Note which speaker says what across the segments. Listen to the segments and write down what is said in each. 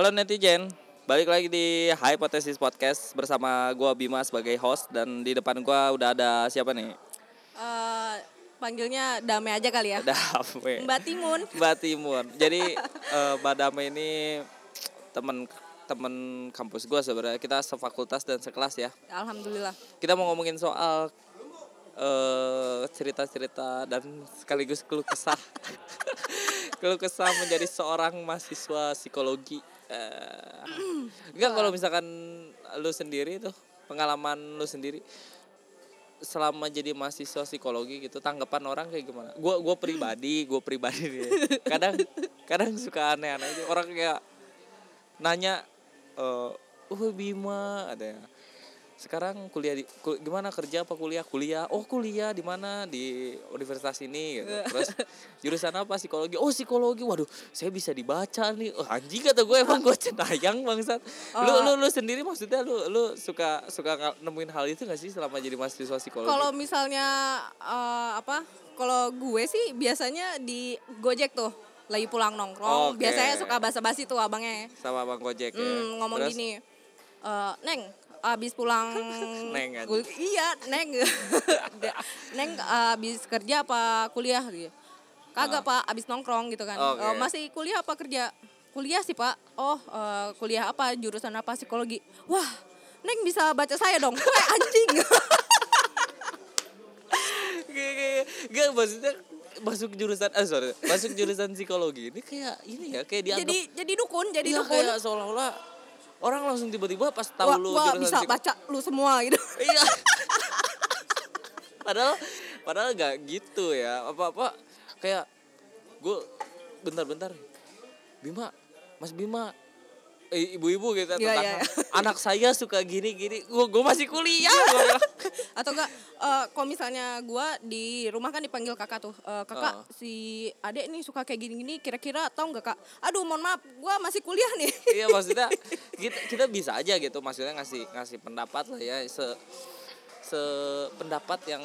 Speaker 1: Halo netizen, balik lagi di Hypothesis Podcast bersama gua Bima sebagai host dan di depan gua udah ada siapa nih?
Speaker 2: Eh, panggilnya Dame aja kali ya.
Speaker 1: Dame.
Speaker 2: Mbak Timun.
Speaker 1: Mbak Timun. Jadi eh, Mbak Dame ini temen temen kampus gua sebenarnya kita sefakultas dan sekelas ya.
Speaker 2: Alhamdulillah.
Speaker 1: Kita mau ngomongin soal eh, cerita-cerita dan sekaligus keluh kesah. keluh kesah menjadi seorang mahasiswa psikologi. Eh, enggak kalau misalkan lu sendiri tuh pengalaman lu sendiri selama jadi mahasiswa psikologi gitu tanggapan orang kayak gimana? Gua gua pribadi, gua pribadi nih. Kadang kadang suka aneh-aneh orang kayak nanya eh uh Bima ada ya. Sekarang kuliah di ku- gimana kerja apa kuliah? Kuliah. Oh, kuliah di mana? Di universitas ini gitu. Terus jurusan apa? Psikologi. Oh, psikologi. Waduh, saya bisa dibaca nih. Oh, anjing kata gue emang gue cenayang bangsat. Lu lu lu sendiri maksudnya lu lu suka suka nemuin hal itu gak sih selama jadi mahasiswa psikologi?
Speaker 2: Kalau misalnya eh, apa? Kalau gue sih biasanya di Gojek tuh lagi pulang nongkrong.
Speaker 1: Oke.
Speaker 2: Biasanya suka basa-basi tuh abangnya.
Speaker 1: sama Bang Gojek ya.
Speaker 2: Hmm, ngomong
Speaker 1: Terus?
Speaker 2: gini. eh, neng, abis pulang
Speaker 1: Neng aja.
Speaker 2: kul- iya neng. Neng abis kerja apa kuliah gitu. Kagak pak abis nongkrong gitu kan.
Speaker 1: Ah. Oke.
Speaker 2: "Eh, masih kuliah apa kerja? Kuliah sih pak. Oh eh, kuliah apa? Jurusan apa? Psikologi. Wah neng bisa baca saya dong. Wah, anjing.
Speaker 1: Gak, maksudnya masuk jurusan ah sorry. Masuk jurusan psikologi ini kayak ini ya kayak dianggap
Speaker 2: jadi jadi dukun jadi
Speaker 1: iya,
Speaker 2: dukun.
Speaker 1: kayak seolah-olah orang langsung tiba-tiba pas tahu
Speaker 2: wah,
Speaker 1: lu
Speaker 2: wah, bisa
Speaker 1: psiko-
Speaker 2: baca lu semua gitu.
Speaker 1: Iya. Padahal padahal gak gitu ya. Apa apa kayak gue bentar-bentar Bima Mas Bima ibu-ibu gitu
Speaker 2: Iya,
Speaker 1: tetangga.
Speaker 2: iya.
Speaker 1: anak saya suka gini gini gue gue masih kuliah gua
Speaker 2: atau enggak eh, kalau misalnya gua di rumah kan dipanggil kakak tuh. Eh, kakak
Speaker 1: Oh.
Speaker 2: si adek nih suka kayak gini-gini kira-kira tahu nggak kak? Aduh mohon maaf gua masih kuliah nih.
Speaker 1: Iya maksudnya kita, kita bisa aja gitu maksudnya ngasih ngasih pendapat lah ya se se pendapat yang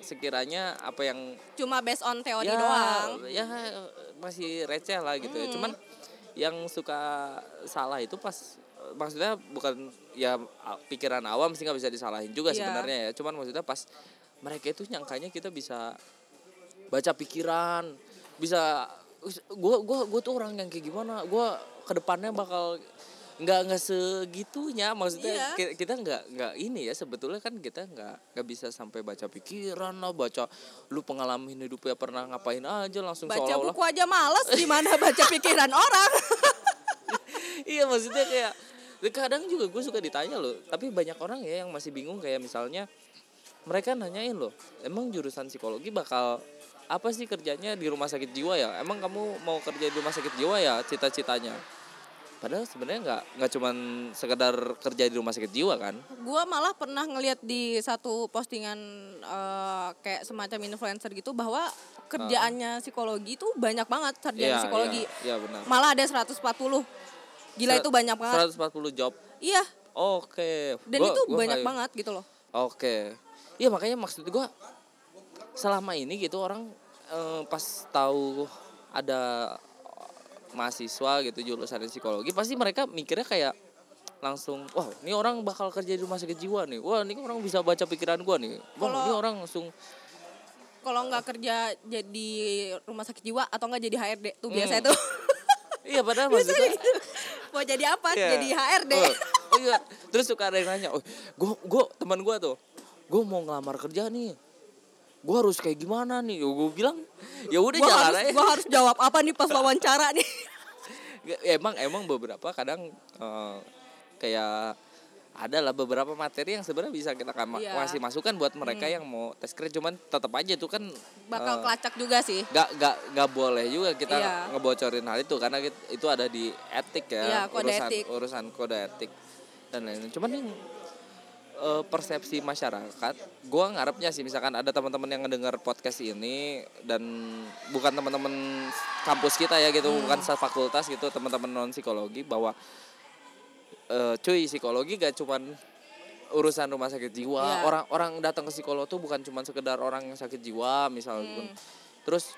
Speaker 1: sekiranya apa yang
Speaker 2: cuma based on teori
Speaker 1: ya,
Speaker 2: doang.
Speaker 1: ya masih receh lah gitu ya. Cuman yang suka salah itu pas maksudnya bukan ya pikiran awam sih nggak bisa disalahin juga
Speaker 2: Iya.
Speaker 1: sebenarnya ya cuman maksudnya pas mereka itu nyangkanya kita bisa baca pikiran bisa gua gua gua tuh orang yang kayak gimana gua ke depannya bakal nggak nggak segitunya. Maksudnya
Speaker 2: Iya.
Speaker 1: ki- kita nggak nggak ini ya sebetulnya kan kita nggak nggak bisa sampai baca pikiran lah baca lu pengalaman hidup ya pernah ngapain aja langsung
Speaker 2: baca
Speaker 1: seolah-olah.
Speaker 2: buku aja males gimana baca pikiran orang?
Speaker 1: Iya maksudnya kayak kadang juga gue suka ditanya loh tapi banyak orang ya yang masih bingung kayak misalnya mereka nanyain loh emang jurusan psikologi bakal apa sih kerjanya di rumah sakit jiwa ya? Emang kamu mau kerja di rumah sakit jiwa ya cita-citanya padahal sebenarnya nggak nggak cuman sekedar kerja di rumah sakit jiwa kan?
Speaker 2: Gua malah pernah ngeliat di satu postingan eh, kayak semacam influencer gitu bahwa kerjaannya psikologi itu banyak banget sarjana
Speaker 1: Iya,
Speaker 2: psikologi.
Speaker 1: Iya, iya, benar.
Speaker 2: malah ada 140 gila itu banyak banget.
Speaker 1: 140 job?
Speaker 2: Iya.
Speaker 1: Oke.
Speaker 2: Dan
Speaker 1: Gua-
Speaker 2: itu
Speaker 1: gua
Speaker 2: banyak
Speaker 1: kayak-
Speaker 2: banget gitu loh.
Speaker 1: Oke. Iya makanya maksud gua selama ini gitu orang eh, pas tahu ada mahasiswa gitu jurusan psikologi pasti mereka mikirnya kayak langsung wah ini orang bakal kerja di rumah sakit jiwa nih wah ini orang bisa baca pikiran gua nih wah
Speaker 2: Kalau-
Speaker 1: ini orang langsung
Speaker 2: kalau nggak kerja jadi rumah sakit jiwa atau nggak jadi HRD tuh biasa
Speaker 1: Hmm.
Speaker 2: itu
Speaker 1: iya padahal maksudnya
Speaker 2: mau jadi apa
Speaker 1: Iya.
Speaker 2: jadi HRD
Speaker 1: Oh, oh iya. Terus suka ada yang nanya, "Oh, gua gua teman gua tuh, gua mau ngelamar kerja nih. Gua harus kayak gimana nih?" Gua bilang, "Ya udah jalan
Speaker 2: harus
Speaker 1: aja."
Speaker 2: gua harus jawab apa nih pas wawancara nih
Speaker 1: emang emang beberapa kadang eh, kayak ada lah beberapa materi yang sebenarnya bisa kita kama-
Speaker 2: Iya.
Speaker 1: kasih masukan buat mereka yang mau tes kerja cuman tetap aja itu kan
Speaker 2: bakal
Speaker 1: eh,
Speaker 2: kelacak juga sih
Speaker 1: nggak nggak nggak boleh juga kita
Speaker 2: Iya.
Speaker 1: ngebocorin hal itu karena itu ada di etik ya
Speaker 2: Iya, kode
Speaker 1: urusan
Speaker 2: etik.
Speaker 1: urusan kode etik dan lain-lain cuman yang eh, persepsi masyarakat gua ngarepnya sih misalkan ada teman-teman yang ngedengar podcast ini dan bukan teman-teman kampus kita ya gitu
Speaker 2: Hmm.
Speaker 1: bukan fakultas gitu teman-teman non psikologi bahwa eh, cuy psikologi gak cuman urusan rumah sakit jiwa
Speaker 2: Iya.
Speaker 1: orang orang datang ke psikolog tuh bukan cuman sekedar orang yang sakit jiwa misalnya
Speaker 2: Hmm.
Speaker 1: terus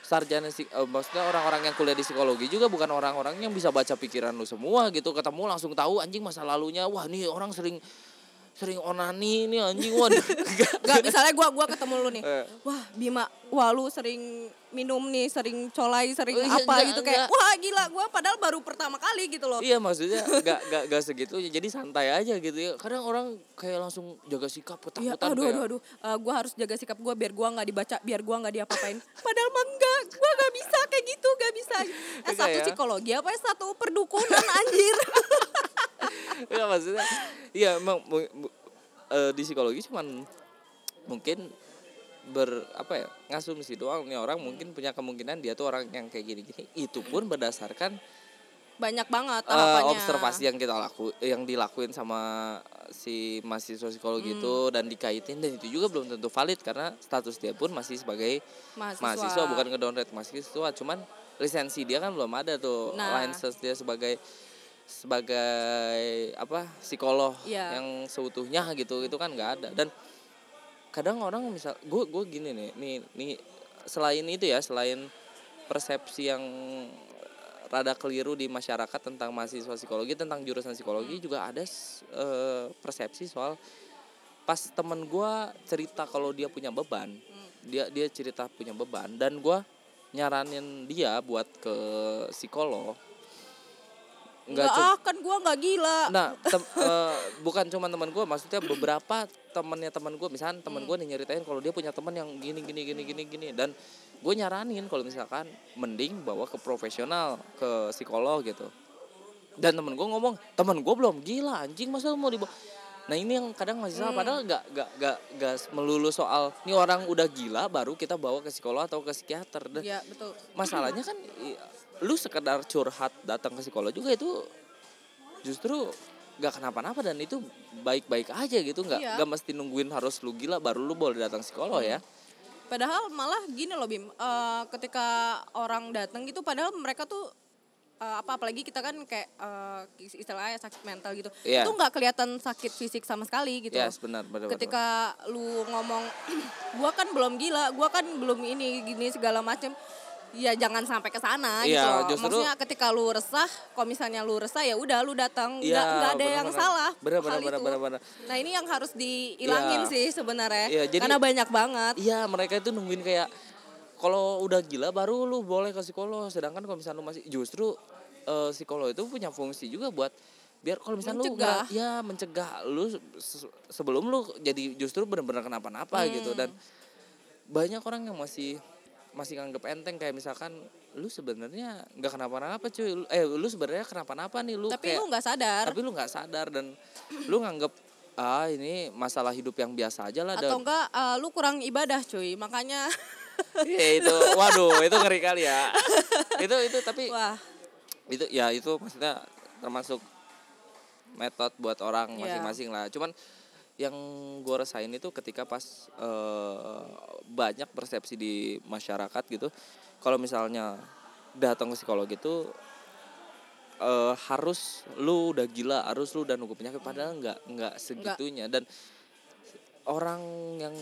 Speaker 1: sarjana sih maksudnya orang-orang yang kuliah di psikologi juga bukan orang-orang yang bisa baca pikiran lu semua gitu ketemu langsung tahu anjing masa lalunya wah nih orang sering sering onani nih anjing waduh
Speaker 2: Gak misalnya gua gua ketemu lu nih.
Speaker 1: Eh.
Speaker 2: Wah, Bima, wah lu sering minum nih, sering colai, sering
Speaker 1: Oh, iya,
Speaker 2: apa
Speaker 1: enggak,
Speaker 2: gitu kayak
Speaker 1: enggak.
Speaker 2: wah gila gua padahal baru pertama kali gitu loh.
Speaker 1: iya maksudnya gak, gak, gak segitu jadi santai aja gitu ya kadang orang kayak langsung jaga sikap
Speaker 2: Iya,
Speaker 1: ketakutan
Speaker 2: aduh,
Speaker 1: kayak
Speaker 2: aduh, aduh, Eh, gua harus jaga sikap gua biar gua nggak dibaca, biar gua nggak diapa-apain. Padahal mah enggak, gua nggak bisa kayak gitu, nggak bisa. Eh satu
Speaker 1: ya?
Speaker 2: psikologi apa ya satu perdukunan anjir.
Speaker 1: Enggak maksudnya iya emang eh, di psikologi cuman mungkin ber apa ya ngasumsi doang nih orang mungkin punya kemungkinan dia tuh orang yang kayak gini-gini itu pun berdasarkan
Speaker 2: Banyak banget
Speaker 1: eh, observasi yang kita laku yang dilakuin sama si mahasiswa psikologi itu
Speaker 2: Hmm.
Speaker 1: dan dikaitin dan itu juga belum tentu valid karena status dia pun masih sebagai
Speaker 2: mahasiswa.
Speaker 1: mahasiswa bukan ngedowngrade mahasiswa cuman lisensi dia kan belum ada tuh
Speaker 2: Nah.
Speaker 1: license dia sebagai sebagai apa psikolog
Speaker 2: Iya.
Speaker 1: yang seutuhnya gitu itu kan nggak ada. Dan kadang orang misal gue gue gini nih nih nih selain itu ya selain persepsi yang rada keliru di masyarakat tentang mahasiswa psikologi tentang jurusan psikologi juga ada eh, persepsi soal pas temen gue cerita kalau dia punya beban dia dia cerita punya beban dan gue nyaranin dia buat ke psikolog
Speaker 2: Enggak
Speaker 1: cu-
Speaker 2: ah, kan gua nggak gila.
Speaker 1: Nah, tem- eh, bukan cuma teman gue, maksudnya beberapa temannya teman gue, misalnya teman gue nih nyeritain kalau dia punya teman yang gini gini gini gini gini dan gue nyaranin kalau misalkan mending bawa ke profesional, ke psikolog gitu. Dan temen gue ngomong, temen gue belum gila anjing masa mau dibawa. Nah ini yang kadang masih salah, padahal gak, gak, gak, gak melulu soal ini orang udah gila baru kita bawa ke psikolog atau ke psikiater. Dan
Speaker 2: Iya, betul.
Speaker 1: masalahnya kan i- lu sekedar curhat datang ke psikolog juga itu justru nggak kenapa-napa dan itu baik-baik aja gitu nggak
Speaker 2: Iya.
Speaker 1: nggak mesti nungguin harus lu gila baru lu boleh datang psikolog ya
Speaker 2: Padahal malah gini loh Bim, eh, ketika orang datang gitu padahal mereka tuh eh, apa apalagi kita kan kayak eh, istilahnya sakit mental gitu.
Speaker 1: Iya.
Speaker 2: Itu nggak kelihatan sakit fisik sama sekali gitu. loh.
Speaker 1: benar benar benar.
Speaker 2: Ketika lu ngomong gua kan belum gila, gua kan belum ini gini segala macem Ya jangan sampai ke sana gitu
Speaker 1: Iya,
Speaker 2: loh.
Speaker 1: justru-
Speaker 2: Maksudnya ketika lu resah, kalau misalnya lu resah ya udah lu datang, nggak
Speaker 1: Iya,
Speaker 2: nggak ada yang
Speaker 1: benar-benar.
Speaker 2: salah.
Speaker 1: Benar,
Speaker 2: hal
Speaker 1: benar, benar,
Speaker 2: itu.
Speaker 1: benar, benar.
Speaker 2: Nah ini yang harus dihilangin
Speaker 1: Iya.
Speaker 2: sih sebenarnya,
Speaker 1: Iya, jadi-
Speaker 2: karena banyak banget.
Speaker 1: iya mereka itu nungguin kayak kalau udah gila baru lu boleh ke psikolog sedangkan kalau misalnya lu masih justru eh, psikolog itu punya fungsi juga buat biar kalau misalnya lu
Speaker 2: Mencegah.
Speaker 1: nggak- ya mencegah lu se- sebelum lu jadi justru benar-benar kenapa-napa
Speaker 2: Hmm.
Speaker 1: gitu dan banyak orang yang masih masih nganggep enteng kayak misalkan lu sebenarnya nggak kenapa-napa cuy Lu- eh lu sebenarnya kenapa-napa nih lu
Speaker 2: Tapi
Speaker 1: kayak
Speaker 2: lu nggak sadar.
Speaker 1: tapi lu nggak sadar dan lu nganggep ah ini masalah hidup yang biasa aja lah dan
Speaker 2: atau enggak eh, lu kurang ibadah cuy makanya
Speaker 1: ya itu. Waduh itu ngeri kali ya. Itu itu tapi
Speaker 2: wah.
Speaker 1: itu ya itu maksudnya termasuk metode buat orang
Speaker 2: Iya.
Speaker 1: masing-masing lah. Cuman yang gue rasain itu ketika pas eh, banyak persepsi di masyarakat gitu kalau misalnya datang ke psikolog itu eh, harus lu udah gila harus lu udah nunggu penyakit padahal nggak nggak segitunya. Dan orang yang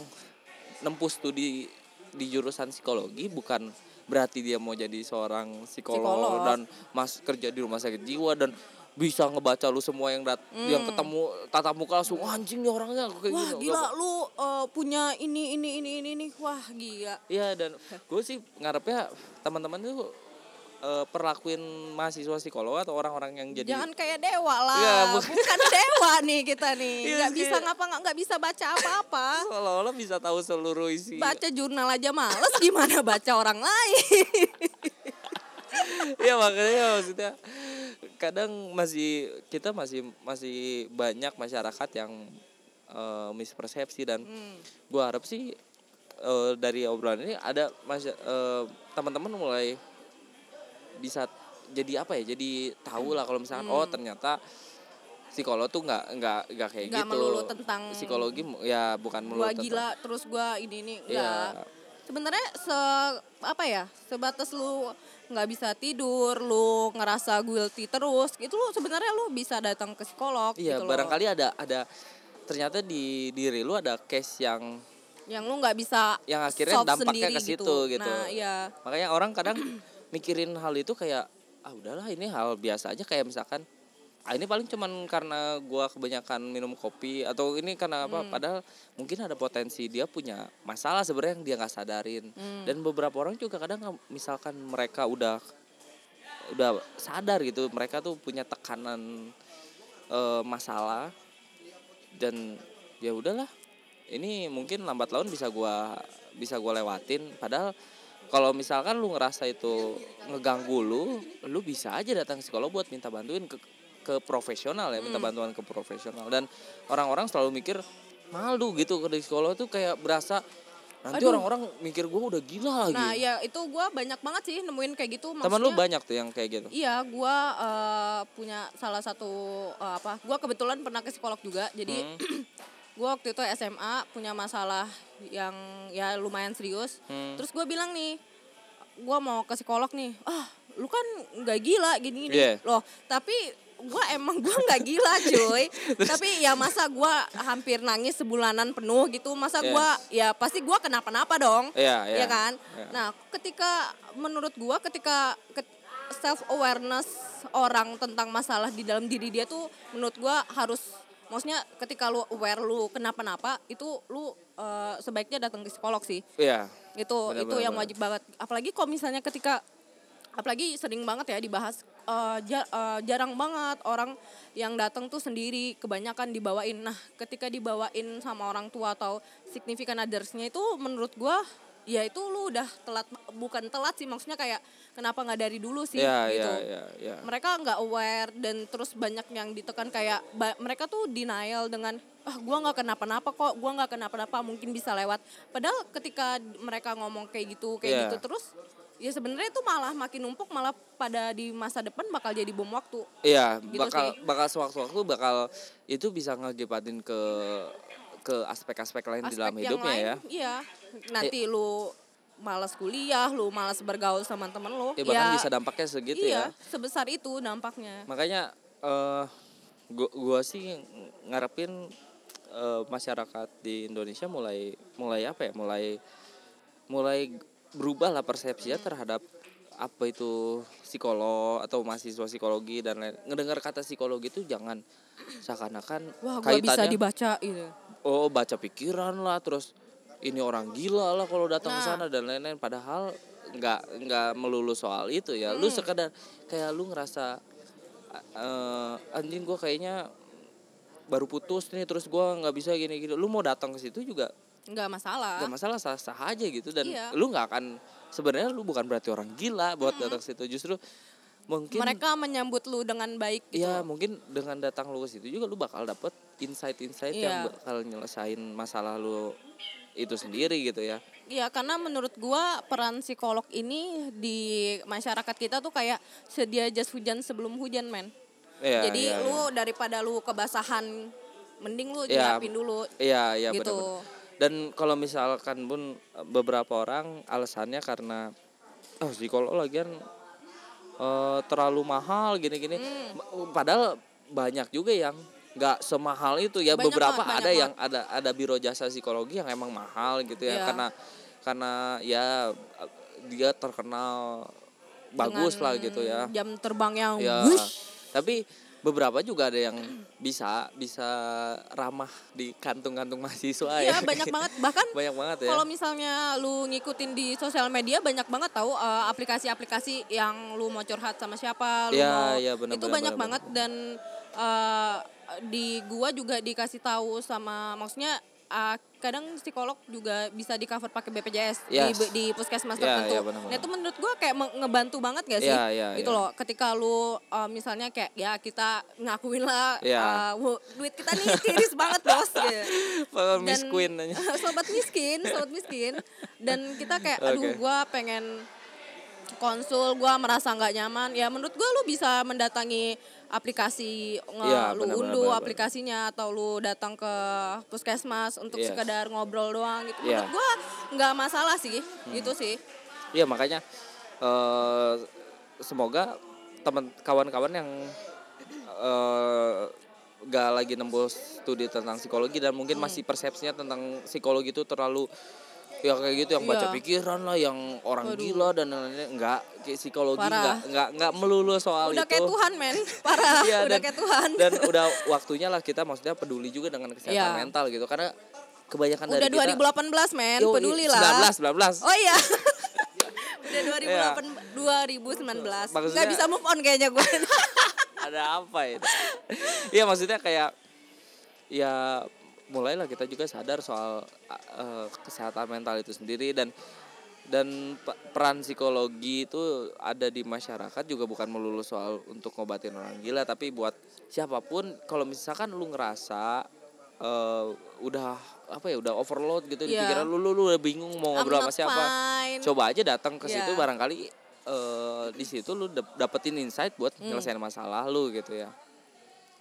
Speaker 1: nempuh studi di jurusan psikologi bukan berarti dia mau jadi seorang psikolog,
Speaker 2: Psikolog.
Speaker 1: dan mas kerja di rumah sakit jiwa dan bisa ngebaca lu semua yang dat yang ketemu tatap muka langsung "Wah, anjing nih orangnya kayak
Speaker 2: wah
Speaker 1: gini."
Speaker 2: gila lu eh, punya ini ini ini ini ini wah gila
Speaker 1: Iya dan gue sih ngarepnya teman-teman tuh eh, perlakuin mahasiswa psikolog atau orang-orang yang jadi
Speaker 2: jangan kayak dewa lah.
Speaker 1: Bu-
Speaker 2: bukan dewa nih kita nih.
Speaker 1: Iya,
Speaker 2: nggak bisa ngapa nggak bisa baca apa-apa.
Speaker 1: Seolah-olah bisa tahu seluruh isi.
Speaker 2: baca jurnal aja males. Gimana baca orang lain?
Speaker 1: Iya makanya maksudnya kadang masih kita masih masih banyak masyarakat yang eh, mispersepsi dan
Speaker 2: Hmm.
Speaker 1: gue harap sih eh, dari obrolan ini ada eh, teman-teman mulai bisa jadi apa ya jadi tahu lah kalau misalkan oh ternyata psikolog tuh nggak nggak nggak kayak
Speaker 2: Hmm. Nggak
Speaker 1: gitu
Speaker 2: melulu tentang
Speaker 1: psikologi ya bukan melulu
Speaker 2: gua
Speaker 1: tentang-
Speaker 2: gila terus gua ini ini
Speaker 1: Iya.
Speaker 2: enggak sebenarnya se apa ya sebatas lu nggak bisa tidur lu ngerasa guilty terus itu lu sebenarnya lu bisa datang ke psikolog
Speaker 1: Iya,
Speaker 2: gitu loh.
Speaker 1: barangkali ada ada ternyata di diri lu ada case yang
Speaker 2: yang lu nggak bisa
Speaker 1: yang akhirnya dampaknya ke situ gitu.
Speaker 2: Nah, iya.
Speaker 1: Makanya orang kadang mikirin hal itu kayak ah udahlah ini hal biasa aja kayak misalkan ah ini paling cuman karena gua kebanyakan minum kopi atau ini karena apa
Speaker 2: Hmm.
Speaker 1: padahal mungkin ada potensi dia punya masalah sebenarnya yang dia nggak sadarin
Speaker 2: Hmm.
Speaker 1: dan beberapa orang juga kadang misalkan mereka udah udah sadar gitu mereka tuh punya tekanan eh, masalah dan ya udahlah ini mungkin lambat laun bisa gua bisa gua lewatin padahal kalau misalkan lu ngerasa itu ngeganggu lu lu bisa aja datang ke psikolog buat minta bantuin ke ke profesional ya minta bantuan ke profesional dan orang-orang selalu mikir malu gitu ke psikolog tuh kayak berasa nanti
Speaker 2: Aduh.
Speaker 1: orang-orang mikir gua udah gila lagi
Speaker 2: Nah, ya itu gua banyak banget sih nemuin kayak gitu.
Speaker 1: teman lu
Speaker 2: Maksudnya-
Speaker 1: banyak tuh yang kayak gitu
Speaker 2: Iya, gua eh, punya salah satu eh, apa? Gua kebetulan pernah ke psikolog juga. Jadi
Speaker 1: Hmm.
Speaker 2: gua waktu itu SMA punya masalah yang ya lumayan serius.
Speaker 1: Hmm.
Speaker 2: Terus gua bilang nih, gua mau ke psikolog nih. Ah, lu kan nggak gila gini gini.
Speaker 1: Iya.
Speaker 2: Loh, tapi gua emang gua nggak gila cuy tapi ya masa gua hampir nangis sebulanan penuh gitu masa
Speaker 1: Yes.
Speaker 2: gua ya pasti gua kenapa-napa dong
Speaker 1: Iya, iya.
Speaker 2: ya kan
Speaker 1: Iya.
Speaker 2: nah ketika menurut gua ketika self awareness orang tentang masalah di dalam diri dia tuh menurut gua harus maksudnya ketika lu aware lu kenapa-napa itu lu eh, sebaiknya datang ke psikolog sih.
Speaker 1: Iya.
Speaker 2: Itu
Speaker 1: Benar,
Speaker 2: itu yang wajib banget. Apalagi kalau misalnya ketika apalagi sering banget ya dibahas eh, ja- eh, jarang banget orang yang datang tuh sendiri kebanyakan dibawain. Nah ketika dibawain sama orang tua atau significant others-nya itu menurut gua ya itu lu udah telat bukan telat sih maksudnya kayak kenapa nggak dari dulu sih
Speaker 1: iya
Speaker 2: gitu
Speaker 1: iya iya iya
Speaker 2: mereka nggak aware dan terus banyak yang ditekan kayak mereka tuh denial dengan ah gua nggak kenapa-napa kok gua nggak kenapa-napa mungkin bisa lewat padahal ketika mereka ngomong kayak gitu kayak
Speaker 1: Iya.
Speaker 2: gitu terus ya sebenarnya itu malah makin numpuk malah pada di masa depan bakal jadi bom waktu
Speaker 1: Iya,
Speaker 2: Gitu
Speaker 1: bakal
Speaker 2: sih.
Speaker 1: bakal sewaktu-waktu bakal itu bisa ngegibatin ke ke aspek-aspek lain di dalam
Speaker 2: aspek
Speaker 1: hidupnya
Speaker 2: lain
Speaker 1: ya.
Speaker 2: iya nanti lu malas kuliah lu malas bergaul sama temen lu
Speaker 1: Ya bahkan bisa dampaknya segitu
Speaker 2: iya
Speaker 1: ya.
Speaker 2: sebesar itu dampaknya
Speaker 1: Makanya eh gua, gua sih ngarepin eh, masyarakat di Indonesia mulai mulai apa ya? Mulai mulai berubah lah persepsinya terhadap apa itu psikolog atau mahasiswa psikologi dan lain. Ngedengar kata psikologi itu jangan seakan-akan
Speaker 2: wah gua bisa dibaca gitu
Speaker 1: oh baca pikiran lah terus ini orang gila lah kalau datang ke
Speaker 2: Nah.
Speaker 1: sana dan lain-lain padahal nggak nggak melulu soal itu ya
Speaker 2: Hmm.
Speaker 1: lu sekedar kayak lu ngerasa eh anjing gua kayaknya baru putus nih terus gua nggak bisa gini gini lu mau datang ke situ juga
Speaker 2: nggak masalah
Speaker 1: nggak masalah sah sah aja gitu dan
Speaker 2: Iya.
Speaker 1: lu nggak akan sebenarnya lu bukan berarti orang gila buat
Speaker 2: Hmm.
Speaker 1: datang ke situ justru mungkin
Speaker 2: mereka menyambut lu dengan baik gitu.
Speaker 1: Iya mungkin dengan datang lu ke situ juga lu bakal dapet insight-insight yang
Speaker 2: Iya.
Speaker 1: bakal nyelesain masalah lu itu sendiri gitu ya.
Speaker 2: Iya, karena menurut gua peran psikolog ini di masyarakat kita tuh kayak sedia jas hujan sebelum hujan, men.
Speaker 1: Iya,
Speaker 2: Jadi
Speaker 1: iya,
Speaker 2: lu daripada lu kebasahan mending lu nyiapin dulu
Speaker 1: Iya iya
Speaker 2: gitu.
Speaker 1: benar. Dan kalau misalkan pun beberapa orang alasannya karena oh psikolog lagian eh, terlalu mahal gini-gini.
Speaker 2: Hmm.
Speaker 1: Padahal banyak juga yang nggak semahal itu ya.
Speaker 2: Banyak
Speaker 1: beberapa
Speaker 2: banget,
Speaker 1: ada
Speaker 2: banyak
Speaker 1: yang ada ada biro jasa psikologi yang emang mahal gitu ya.
Speaker 2: Iya.
Speaker 1: karena karena ya dia terkenal bagus
Speaker 2: Dengan
Speaker 1: lah gitu ya.
Speaker 2: Jam terbang yang
Speaker 1: ya
Speaker 2: wush.
Speaker 1: tapi beberapa juga ada yang bisa bisa ramah di kantung-kantung mahasiswa
Speaker 2: Iya,
Speaker 1: ya.
Speaker 2: banyak banget. Bahkan
Speaker 1: banyak banget ya.
Speaker 2: Kalau misalnya lu ngikutin di sosial media banyak banget tahu eh, aplikasi-aplikasi yang lu mau curhat sama siapa, lu
Speaker 1: Iya,
Speaker 2: mau
Speaker 1: iya, benar,
Speaker 2: itu
Speaker 1: benar,
Speaker 2: banyak
Speaker 1: benar,
Speaker 2: banget. Dan eh, di gua juga dikasih tahu sama maksudnya eh, kadang psikolog juga bisa di cover pakai BPJS di
Speaker 1: Yes.
Speaker 2: di puskesmas
Speaker 1: Iya,
Speaker 2: tertentu.
Speaker 1: iya, benar,
Speaker 2: nah itu menurut gua kayak ngebantu banget gak sih?
Speaker 1: Iya, iya,
Speaker 2: gitu
Speaker 1: iya.
Speaker 2: loh. Ketika lu eh, misalnya kayak ya kita ngakuin lah
Speaker 1: Iya.
Speaker 2: eh, "Wo, duit kita nih tiris banget bos gitu dan-
Speaker 1: aja.
Speaker 2: sobat miskin sobat miskin dan kita kayak aduh
Speaker 1: Oke.
Speaker 2: gua pengen konsul gua merasa nggak nyaman ya menurut gua lu bisa mendatangi aplikasi
Speaker 1: Iya,
Speaker 2: lu unduh aplikasinya atau lu datang ke puskesmas untuk
Speaker 1: Yes.
Speaker 2: sekedar ngobrol doang gitu.
Speaker 1: Iya.
Speaker 2: menurut gua nggak masalah sih gitu sih.
Speaker 1: Iya makanya eh semoga teman kawan-kawan yang eh gak lagi nembus studi tentang psikologi dan mungkin masih persepsinya tentang psikologi itu terlalu ya kayak gitu yang baca
Speaker 2: Iya.
Speaker 1: pikiran lah yang orang
Speaker 2: Waduh.
Speaker 1: gila dan lain-lain enggak kayak psikologi
Speaker 2: Parah.
Speaker 1: enggak enggak enggak melulu soal
Speaker 2: udah
Speaker 1: itu.
Speaker 2: kayak Tuhan men. Parah.
Speaker 1: Iya,
Speaker 2: udah
Speaker 1: dan-
Speaker 2: kayak Tuhan.
Speaker 1: dan udah waktunya lah kita maksudnya peduli juga dengan kesehatan
Speaker 2: Iya.
Speaker 1: mental gitu. Karena kebanyakan
Speaker 2: udah
Speaker 1: dari kita
Speaker 2: 2018 men. Peduli lah.
Speaker 1: 19 19
Speaker 2: oh iya. Udah 2008 2019
Speaker 1: Maksudnya-
Speaker 2: nggak bisa move on kayaknya gue.
Speaker 1: Ada apa itu? Iya maksudnya kayak ya mulailah kita juga sadar soal uh, kesehatan mental itu sendiri dan dan pe- peran psikologi itu ada di masyarakat juga bukan melulu soal untuk ngobatin orang gila tapi buat siapa pun kalau misalkan lu ngerasa uh, udah apa ya udah overload gitu di
Speaker 2: Iya.
Speaker 1: pikiran lu, lu lu udah bingung mau ngobrol
Speaker 2: I'm
Speaker 1: sama siapa
Speaker 2: fine.
Speaker 1: coba aja datang ke situ
Speaker 2: Iya.
Speaker 1: barangkali eh di situ lu dap- dapetin insight buat
Speaker 2: Hmm.
Speaker 1: nyelesain masalah lu gitu ya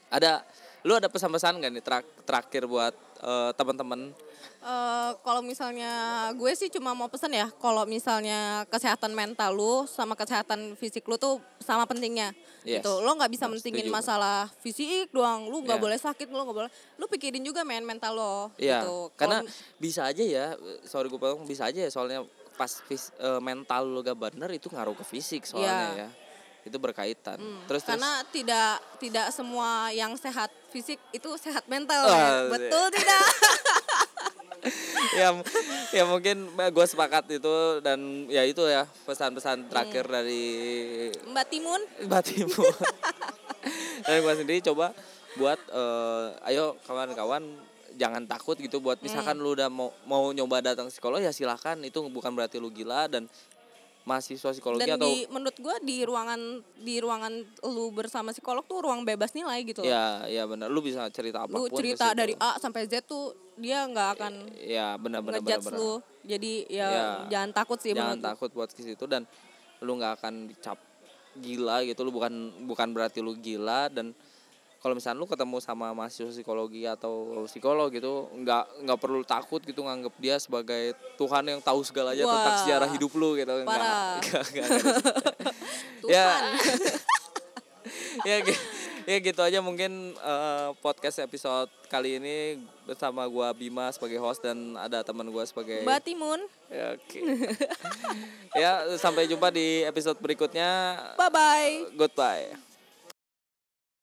Speaker 1: ada lu ada pesan-pesan gak nih terak- terakhir buat eh, teman-teman
Speaker 2: Eh, kalau misalnya gue sih cuma mau pesen ya kalau misalnya kesehatan mental lu sama kesehatan fisik lu tuh sama pentingnya.
Speaker 1: Yes.
Speaker 2: gitu. Lo nggak bisa mentingin masalah fisik doang lu nggak
Speaker 1: Iya.
Speaker 2: boleh sakit lu nggak boleh lu pikirin juga men mental lo
Speaker 1: Iya,
Speaker 2: gitu.
Speaker 1: Karena
Speaker 2: Kalau-
Speaker 1: bisa aja ya, sorry gue potong, bisa aja ya soalnya pas fis- eh, mental lu gak bener itu ngaruh ke fisik soalnya
Speaker 2: Iya.
Speaker 1: ya, itu berkaitan.
Speaker 2: Hmm,
Speaker 1: terus terus
Speaker 2: karena tidak tidak semua yang sehat fisik itu sehat mental
Speaker 1: Ah,
Speaker 2: men.
Speaker 1: iya.
Speaker 2: betul tidak
Speaker 1: ya ya mungkin gue sepakat itu dan ya itu ya pesan-pesan terakhir
Speaker 2: Hmm.
Speaker 1: dari
Speaker 2: Mbak Timun
Speaker 1: batimu dan gue sendiri coba buat eh, ayo kawan-kawan jangan takut gitu buat misalkan lu udah mau mau nyoba datang psikolog ya silakan itu bukan berarti lu gila dan mahasiswa psikologi
Speaker 2: dan
Speaker 1: atau
Speaker 2: di menurut gue di ruangan di ruangan lu bersama psikolog tuh ruang bebas nilai gitu loh.
Speaker 1: ya ya benar. Lu bisa cerita
Speaker 2: lu
Speaker 1: apa pun ke
Speaker 2: cerita dari A sampai Z tuh dia nggak akan
Speaker 1: ya benar benar benar
Speaker 2: lu. jadi ya,
Speaker 1: Ya,
Speaker 2: jangan takut sih
Speaker 1: jangan takut buat ke situ dan lu nggak akan dicap gila gitu. Lu bukan bukan berarti lu gila dan kalau misalnya lu ketemu sama mahasiswa psikologi atau psikolog gitu nggak nggak perlu takut gitu nganggap dia sebagai Tuhan yang tahu segalanya tentang
Speaker 2: Wah,
Speaker 1: sejarah hidup lu gitu
Speaker 2: parah.
Speaker 1: nggak nggak ya ya gi- ya gitu aja mungkin eh, podcast episode kali ini bersama gua Bima sebagai host dan ada teman gua sebagai
Speaker 2: Mbak Timun
Speaker 1: Ya, Oke. ya, sampai jumpa di episode berikutnya.
Speaker 2: bye bye
Speaker 1: Goodbye.